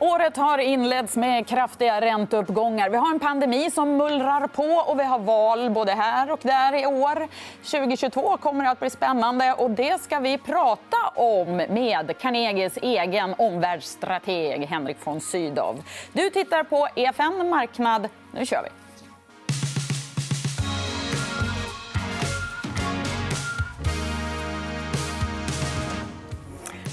Året har inletts med kraftiga ränteuppgångar. Vi har en pandemi som mullrar på och vi har val både här och där i år. 2022 kommer att bli spännande och det ska vi prata om med Carnegies egen omvärldsstrateg Henrik von Sydow. Du tittar på EFN Marknad. Nu kör vi.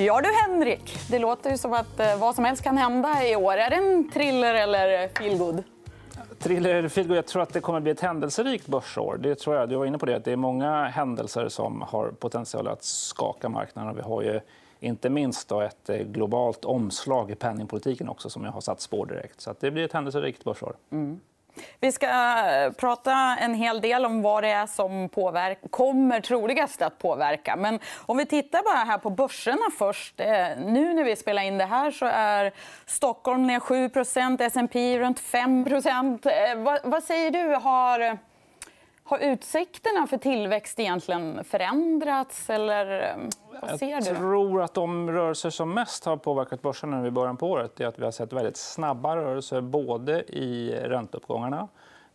Ja du Henrik, det låter ju som att eh, vad som helst kan hända i år. Är det en thriller eller feelgood? Thriller eller feelgood? Jag tror att det kommer att bli ett händelserikt börsår. Det tror jag. Du var inne på det. Det är många händelser som har potential att skaka marknaden. Vi har ju inte minst då ett eh, globalt omslag i penningpolitiken också som jag har satt spår direkt. Så det blir ett händelserikt börsår. Mm. Vi ska eh, prata en hel del om vad det är som påverkar, kommer troligast att påverka. Men om vi tittar bara här på börserna först. Eh, nu när vi spelar in det här så är Stockholm ner 7 S&P runt 5 eh, vad, vad säger du? Har har utsikterna för tillväxt egentligen förändrats? Eller eh, vad ser jag tror att de rörelser som mest har påverkat börsen i början på året är att vi har sett väldigt snabba rörelser både i ränteuppgångarna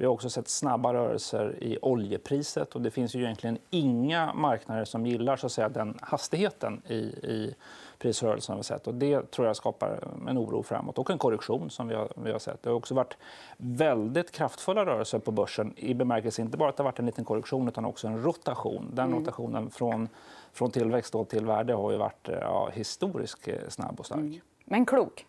vi har också sett snabba rörelser i oljepriset. Och det finns ju egentligen inga marknader som gillar så att säga, den hastigheten i, i prisrörelsen. Vi sett. Och det tror jag skapar en oro framåt och en korrektion. som vi har, vi har sett. Det har också varit väldigt kraftfulla rörelser på börsen i bemärkelse inte bara att det har varit en liten korrektion utan också en rotation. Den mm. rotationen från, från tillväxt till värde har ju varit ja, historiskt snabb och stark. Mm. Men klok.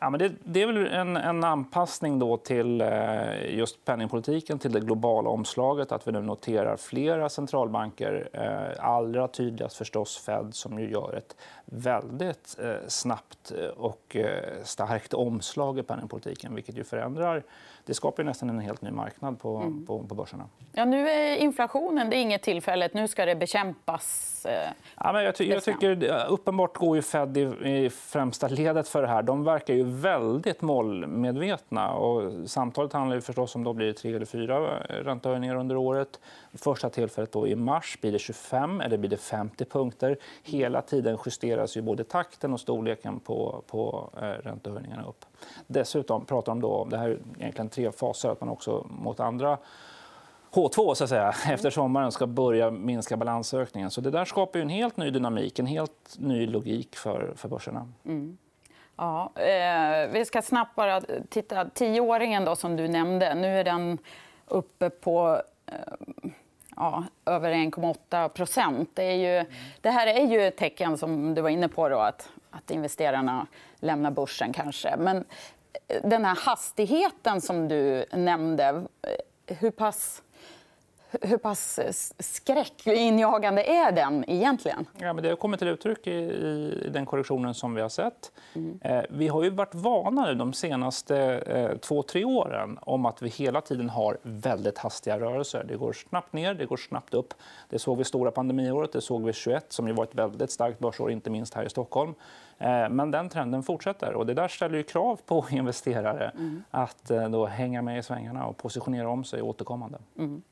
Ja, men det, det är väl en, en anpassning då till eh, just penningpolitiken, till det globala omslaget. Att vi nu noterar flera centralbanker. Eh, allra tydligast förstås Fed som ju gör ett väldigt eh, snabbt och starkt omslag i penningpolitiken vilket ju förändrar det skapar nästan en helt ny marknad på, mm. på, på börserna. Ja, nu är inflationen det är inget tillfälligt. Nu ska det bekämpas. Ja, men jag, ty jag tycker, uppenbart går ju Fed i, i främsta ledet för det här. De verkar ju väldigt målmedvetna. Och samtalet handlar ju förstås om då blir det tre eller fyra räntehöjningar under året. Första tillfället då i mars. Blir det 25 eller blir det 50 punkter? Hela tiden justeras ju både takten och storleken på, på eh, räntehöjningarna upp. Dessutom pratar de då om det här egentligen tre faser. Att man också mot andra H2 så att säga, efter sommaren ska börja minska balansökningen. Så det där skapar en helt ny dynamik, en helt ny logik för, för börserna. Mm. Ja, eh, vi ska snabbt bara titta. Tioåringen då, som du nämnde, nu är den uppe på eh, ja, över 1,8 procent. Det, ju, det här är ju ett tecken som du var inne på, då, att, att investerarna lämnar börsen. kanske. Men eh, den här hastigheten som du nämnde, eh, hur pass hur pass skräckinjagande är den egentligen? Ja, men det har kommit till uttryck i, i den korrektionen som vi har sett. Mm. Eh, vi har ju varit vana de senaste eh, två, tre åren om att vi hela tiden har väldigt hastiga rörelser. Det går snabbt ner, det går snabbt upp. Det såg vi stora pandemiåret, det såg vi 21 som ju var ett väldigt starkt börsår, inte minst här i Stockholm. Eh, men den trenden fortsätter. och Det där ställer ju krav på investerare mm. att eh, då hänga med i svängarna och positionera om sig återkommande. Mm.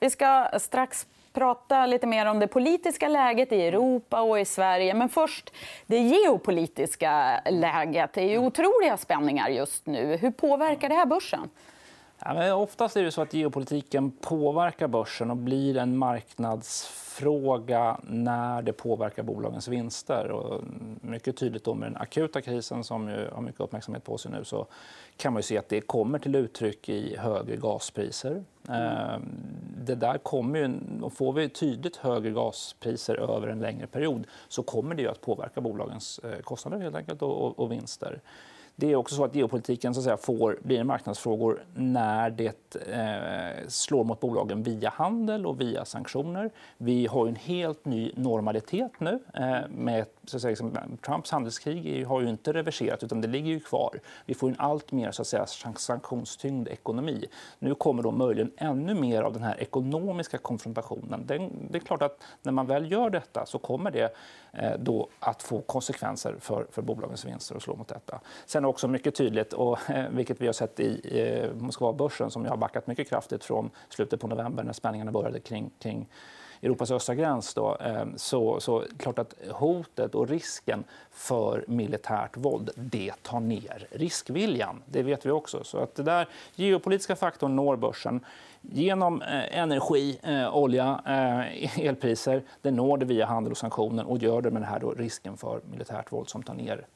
Vi ska strax prata lite mer om det politiska läget i Europa och i Sverige. Men först det geopolitiska läget. Det är otroliga spänningar just nu. Hur påverkar det här börsen? Ja, men oftast är det så att geopolitiken påverkar börsen och blir en marknadsfråga när det påverkar bolagens vinster. Och mycket tydligt då med den akuta krisen som ju har mycket uppmärksamhet på sig nu så kan man se att det kommer till uttryck i högre gaspriser. Mm. Det där kommer ju, och får vi tydligt högre gaspriser över en längre period så kommer det att påverka bolagens eh, kostnader helt enkelt och vinster. Det är också så att geopolitiken så att säga, får, blir marknadsfrågor när det eh, slår mot bolagen via handel och via sanktioner. Vi har en helt ny normalitet nu. Eh, med, så att säga, liksom, Trumps handelskrig har ju inte reverserat, utan det ligger ju kvar. Vi får en allt mer så att säga, sanktionstyngd ekonomi. Nu kommer då möjligen ännu mer av den här ekonomiska konfrontationen. Den, det är klart att när man väl gör detta så kommer det eh, då att få konsekvenser för, för bolagens vinster och slå mot detta. Sen också mycket tydligt, och, eh, vilket vi har sett i eh, Moskvabörsen som har backat mycket kraftigt från slutet på november när spänningarna började kring, kring Europas östra gräns då, ehm, så, så klart att hotet och risken för militärt våld det tar ner riskviljan. Det vet vi också. Så att det där geopolitiska faktorn når börsen genom eh, energi, eh, olja, och elpriser. Det når det via handel och sanktioner och gör det med den här då risken för militärt våld som tar ner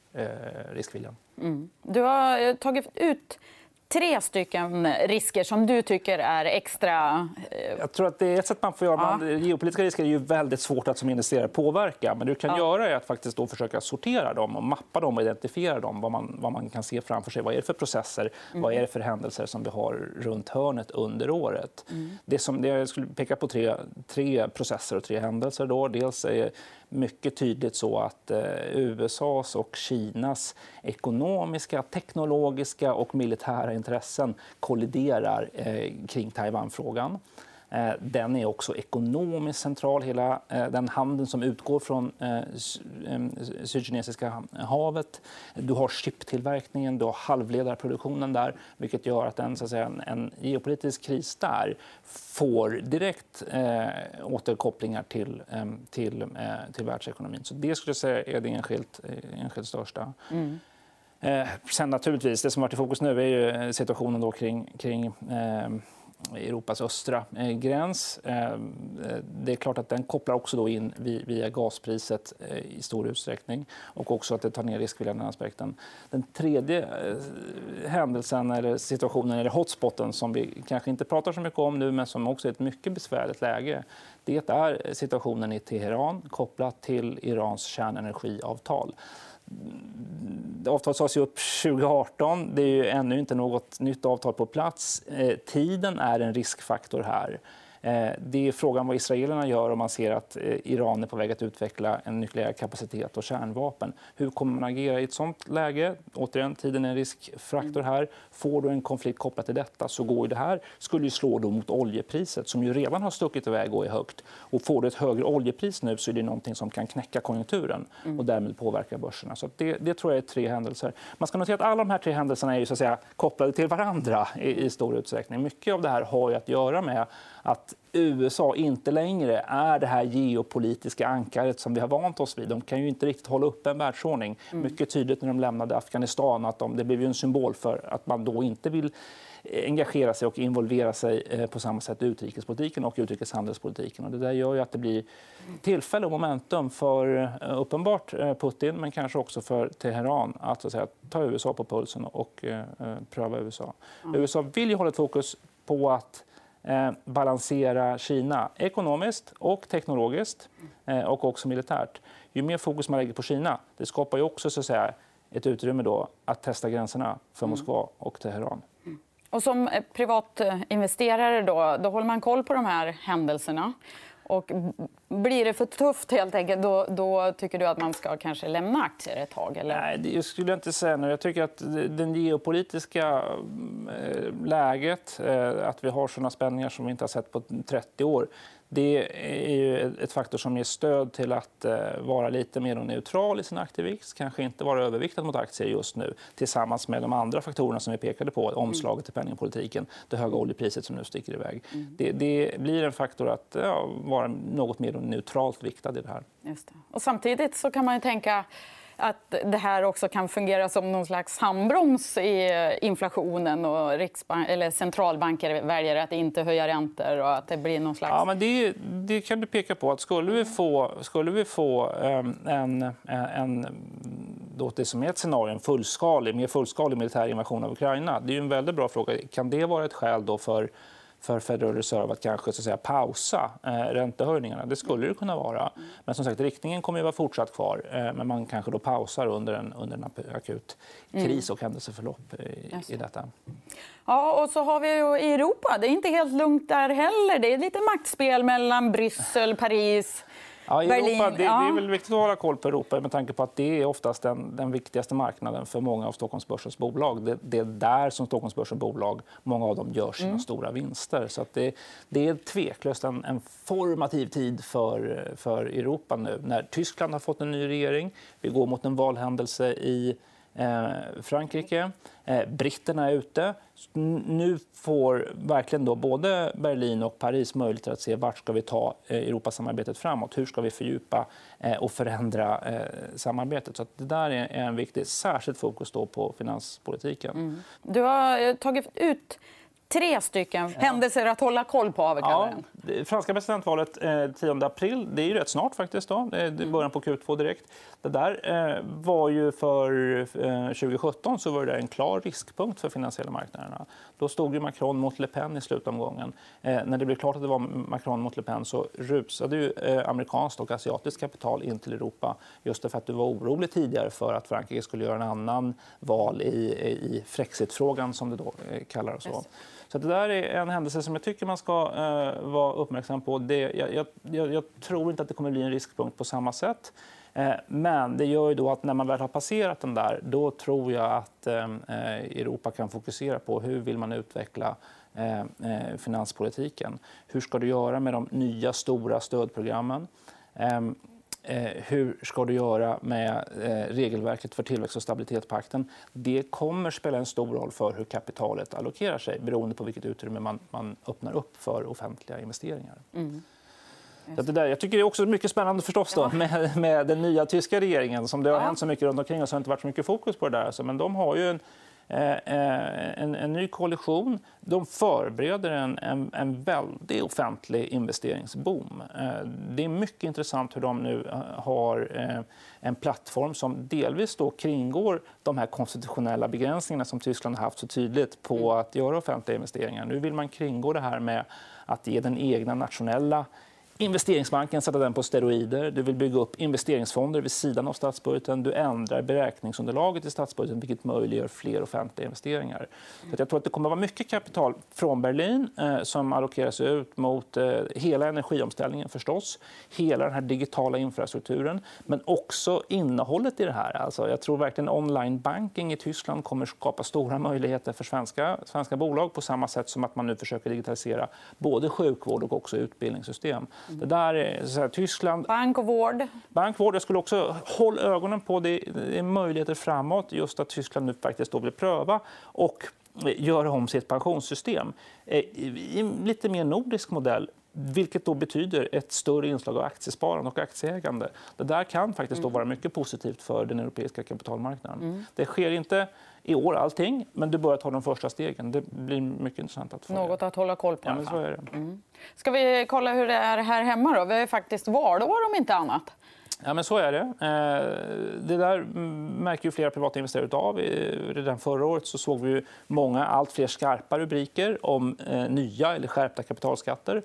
riskviljan. Mm. Du har tagit ut tre stycken risker som du tycker är extra... Eh, Jag tror att det är ett sätt man får göra. Ja. Man, geopolitiska risker är ju väldigt svårt att som investerare påverka. Men det du kan ja. göra är att faktiskt då försöka sortera dem och mappa dem och identifiera dem. Vad man, vad man kan se framför sig. Vad är det för processer? Mm. Vad är det för händelser som vi har runt hörnet under året? Mm. Det som, det jag skulle peka på tre, tre processer och tre händelser. Då. Dels är mycket tydligt så att eh, USAs och Kinas ekonomiska, teknologiska och militära intressen kolliderar eh, kring Taiwanfrågan. Eh, den är också ekonomiskt central. Hela eh, den handeln som utgår från Sydkinesiska havet. Du har chiptillverkningen, du har halvledarproduktionen där vilket gör att en, så att säga, en, geopolitisk kris där får direkt eh, återkopplingar till, eh, till, eh, till världsekonomin. Så det skulle jag säga är det enskilt, enskilt största. Mm. Eh, sen naturligtvis, det som varit i fokus nu är ju eh, situationen då kring, kring eh, Europas östra eh, gräns. Eh, eh det är klart att den kopplar också då in via gaspriset eh, i stor utsträckning och också att det tar ner riskviljan. Den aspekten. Den tredje eh, händelsen eller situationen, eller hotspoten som vi kanske inte pratar så mycket om nu men som också är ett mycket besvärligt läge det är situationen i Teheran kopplat till Irans kärnenergiavtal avtalet sades upp 2018. Det är ju ännu inte något nytt avtal på plats. Eh, tiden är en riskfaktor här. Eh, det är frågan vad israelerna gör om man ser att eh, Iran är på väg att utveckla en nukleär kapacitet och kärnvapen. Hur kommer man agera i ett sånt läge? Återigen, tiden är en riskfaktor här. Får du en konflikt kopplat till detta så går det här skulle ju slå då mot oljepriset som ju redan har stuckit iväg och är högt. Och får du ett högre oljepris nu så är det någonting som kan knäcka konjunkturen mm. och därmed påverka börserna. Så det, det, tror jag är tre händelser. Man ska notera att alla de här tre händelserna är ju, så att säga, kopplade till varandra i, i stor utsträckning. Mycket av det här har att göra med att USA inte längre är det här geopolitiska ankaret som vi har vant oss vid. De kan ju inte riktigt hålla upp en världsordning. Mm. Mycket tydligt när de lämnade Afghanistan att de, det blev en symbol för att man då inte vill engagera sig och involvera sig eh, på samma sätt i utrikespolitiken och utrikeshandelspolitiken. Och det där gör ju att det blir tillfälle och momentum för eh, uppenbart eh, Putin men kanske också för Teheran att, så att säga, ta USA på pulsen och pröva USA. Mm. USA vill ju hålla ett fokus på att eh, balansera Kina ekonomiskt och teknologiskt eh, och också militärt. Ju mer fokus man lägger på Kina, det skapar ju också så att säga, ett utrymme då att testa gränserna för mm. Moskva och Teheran. Mm. Och som eh, privatinvesterare då, då håller man koll på de här händelserna. Och blir det för tufft, helt enkelt, då, då, tycker du att man ska kanske lämna aktier ett tag? Eller? Nej, det skulle jag inte säga. Nu. Jag tycker att det geopolitiska eh, läget, eh, att vi har såna spänningar som vi inte har sett på 30 år det är ju ett faktor som ger stöd till att eh, vara lite mer neutral i sin aktievikt. Kanske inte vara överviktad mot aktier just nu tillsammans med de andra faktorerna som vi pekade på. Omslaget till penningpolitiken, det höga oljepriset som nu sticker iväg. Mm. Det, det, blir en faktor att ja, vara något mer neutralt viktad i det här. Just det. Och samtidigt så kan man ju tänka att det här också kan fungera som någon slags handbroms i inflationen och Riksbank, eller centralbanker väljer att inte höja räntor och att det blir någon slags... Ja, men det, det kan du peka på. att Skulle vi få, skulle vi få um, en, en då det som är ett scenario, en fullskalig, mer fullskalig militär invasion av Ukraina. Det är en väldigt bra fråga. Kan det vara ett skäl då för för Federal Reserve att kanske så att säga, pausa eh, räntehöjningarna. Det skulle det kunna vara. Men som sagt, riktningen kommer att vara fortsatt kvar. Eh, men man kanske då pausar under en, under en akut mm. kris och händelseförlopp i, i detta. Ja, och så har vi ju i Europa. Det är inte helt lugnt där heller. Det är lite maktspel mellan Bryssel, Paris Ja, Europa, det, det, är väl viktigt att hålla koll på Europa med tanke på att det är oftast den, den viktigaste marknaden för många av Stockholmsbörsens bolag. Det, det är där som Stockholmsbörsens bolag, många av dem gör sina mm. stora vinster. Så det, det, är tveklöst en, en, formativ tid för, för Europa nu när Tyskland har fått en ny regering. Vi går mot en valhändelse i Eh, Frankrike. Eh, britterna är ute. Nu får verkligen då både Berlin och Paris möjlighet att se vart ska vi ta eh, Europasamarbetet framåt. Hur ska vi fördjupa och förändra samarbetet? Så det där är en viktig, särskilt fokus då på finanspolitiken. Mm. Du har tagit ut tre stycken händelser att hålla koll på. Har vi ja, det franska presidentvalet eh, 10 april, det är ju rätt snart. faktiskt. Då. Det är början på Q2 direkt. Det där eh, var ju för eh, 2017 så var det en klar riskpunkt för finansiella marknaderna. Då stod ju Macron mot Le Pen i slutomgången. Eh, när det blev klart att det var Macron mot Le Pen så rusade ju eh, amerikanskt och asiatiskt kapital in till Europa just därför att du var orolig tidigare för att Frankrike skulle göra en annan val i, i Frexit-frågan, som det då eh, kallas. Yes. Så det där är en händelse som jag tycker man ska eh, vara uppmärksam på. Det, jag, jag, jag, tror inte att det kommer bli en riskpunkt på samma sätt. Eh, men det gör ju då att när man väl har passerat den där, då tror jag att eh, eh Europa kan fokusera på hur vill man utveckla eh, eh, finanspolitiken. Hur ska du göra med de nya stora stödprogrammen? Ehm, Eh, hur ska du göra med eh, regelverket för tillväxt och stabilitetspakten? Det kommer spela en stor roll för hur kapitalet allokerar sig beroende på vilket utrymme man, man öppnar upp för offentliga investeringar. Mm. Så det där, jag tycker det är också mycket spännande förstås då, med, med den nya tyska regeringen. Som det har hänt så mycket runt omkring oss har inte varit så mycket fokus på det där. Alltså, men de har ju en, en, en, ny koalition. De förbereder en, en, en väldig offentlig investeringsboom. Eh, det är mycket intressant hur de nu har en plattform som delvis då kringgår de här konstitutionella begränsningarna som Tyskland har haft så tydligt på mm. att göra offentliga investeringar. Nu vill man kringgå det här med att ge den egna nationella Investeringsbanken sätta den på steroider. Du vill bygga upp investeringsfonder vid sidan av statsbudgeten. Du ändrar beräkningsunderlaget i statsbudgeten vilket möjliggör fler offentliga investeringar. Så jag tror att det kommer att vara mycket kapital från Berlin eh, som allokeras ut mot eh, hela energiomställningen förstås, hela den här digitala infrastrukturen men också innehållet i det här. Alltså, jag tror verkligen online banking i Tyskland kommer att skapa stora möjligheter för svenska, svenska bolag på samma sätt som att man nu försöker digitalisera både sjukvård och också utbildningssystem. Det där är, så här, Tyskland... Bank och vård. Bank och vård. Jag skulle också hålla ögonen på det. det är möjligheter framåt. Just att Tyskland nu faktiskt då vill pröva och göra om sitt pensionssystem eh, i en lite mer nordisk modell vilket då betyder ett större inslag av aktiesparande och aktieägande. Det där kan faktiskt då mm. vara mycket positivt för den europeiska kapitalmarknaden. Mm. Det sker inte i år allting, men du börjar ta de första stegen. Det blir mycket intressant att följa. Något att hålla koll på. Ja, men så är det. Mm. Ska vi kolla hur det är här hemma? Då? Vi har faktiskt valår om inte annat. Ja, men så är det. Eh, det där märker ju flera privata investerare av. Redan förra året så såg vi många allt fler skarpa rubriker om eh, nya eller skärpta kapitalskatter.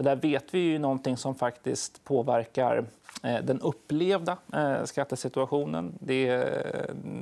Det där vet vi ju någonting som faktiskt påverkar eh, den upplevda eh, skattesituationen. Det,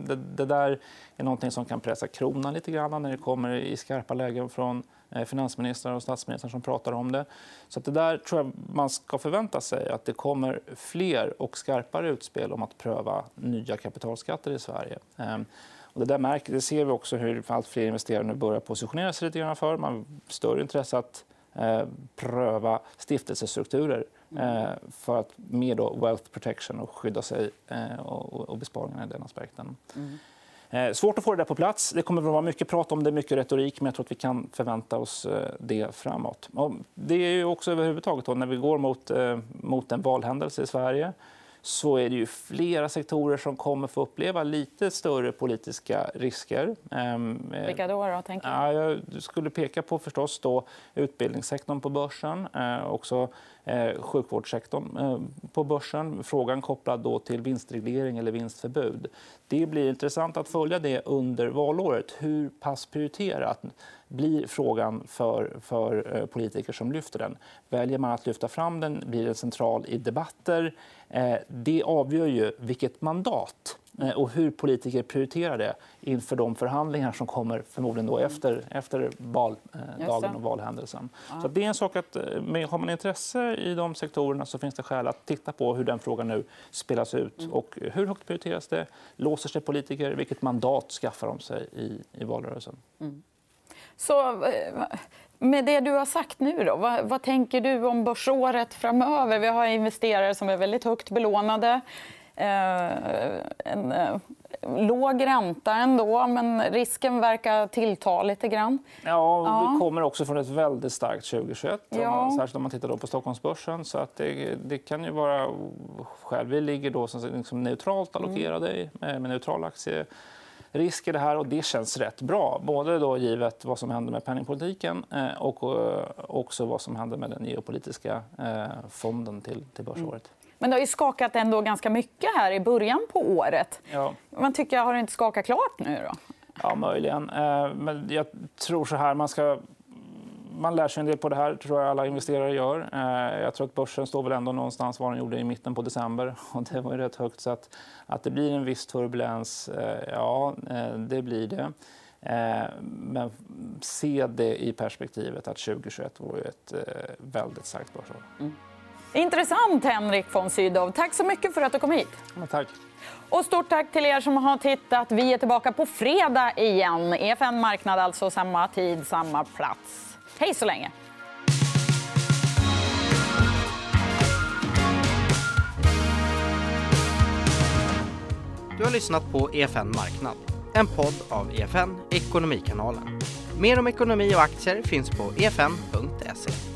det, det, där är någonting som kan pressa kronan lite grann när det kommer i skarpa lägen från eh, finansministrar och statsministrar som pratar om det. Så det där tror jag man ska förvänta sig att det kommer fler och skarpare utspel om att pröva nya kapitalskatter i Sverige. Ehm, och det, där märker, det ser vi också hur allt fler investerare nu börjar positionera sig lite grann för. Man har större intresse att Eh, pröva stiftelsestrukturer eh, för att med då wealth protection och skydda sig eh, och besparingarna i den aspekten. Mm. Svårt att få det där på plats. Det kommer att vara mycket prat om det, mycket retorik, men jag tror att vi kan förvänta oss det framåt. Och det är också överhuvudtaget då, när vi går mot, mot en valhändelse i Sverige så är det ju flera sektorer som kommer få uppleva lite större politiska risker. Ehm, Vilka då? då tänker ja, jag skulle peka på förstås då utbildningssektorn på börsen. Eh, också eh, sjukvårdssektorn eh, på börsen. Frågan kopplad då till vinstreglering eller vinstförbud. Det blir intressant att följa det under valåret. Hur pass prioriterat blir frågan för, för eh, politiker som lyfter den? Väljer man att lyfta fram den? Blir den central i debatter? Eh, det avgör ju vilket mandat och hur politiker prioriterar det inför de förhandlingar som kommer förmodligen då efter, efter valdagen och valhändelsen. Så det är en sak att, eh, har man intresse i de sektorerna så finns det skäl att titta på hur den frågan nu spelas ut. Mm. Och hur högt prioriteras det? Låser sig politiker? Vilket mandat skaffar de sig i, i valrörelsen? Mm. Så, eh, med det du har sagt nu, då, vad, vad, tänker du om börsåret framöver? Vi har investerare som är väldigt högt belånade. Eh, en, eh, låg ränta ändå, men risken verkar tillta lite grann. Ja, ja. vi kommer också från ett väldigt starkt 2021, ja. särskilt om man tittar då på Stockholmsbörsen. Så att det, det kan ju vara skäl. Vi ligger då som liksom neutralt allokerade mm. med neutral aktie risk i det här och det känns rätt bra. Både då givet vad som händer med penningpolitiken eh, och också vad som händer med den geopolitiska fonden till, till börsåret. Mm. Men det har ju skakat ändå ganska mycket här i början på året. Ja. Man tycker, har det inte skakat klart nu? Då? Ja, möjligen. Men jag tror så här, man ska man lär sig en del på det här, tror jag alla investerare gör. Eh, jag tror att börsen står väl ändå någonstans var den gjorde i mitten på december. Och det var ju rätt högt. Så att, att det blir en viss turbulens, eh, ja, eh, det blir det. Men se det i perspektivet att 2021 var ett väldigt starkt börsår. Mm. Intressant, Henrik von Sydow. Tack så mycket för att du kom hit. Ja, tack. Och stort tack till er som har tittat. Vi är tillbaka på fredag igen. EFN Marknad, alltså samma tid, samma plats. Hej så länge! Du har lyssnat på EFN Marknad, en podd av EFN Ekonomikanalen. Mer om ekonomi och aktier finns på efn.se.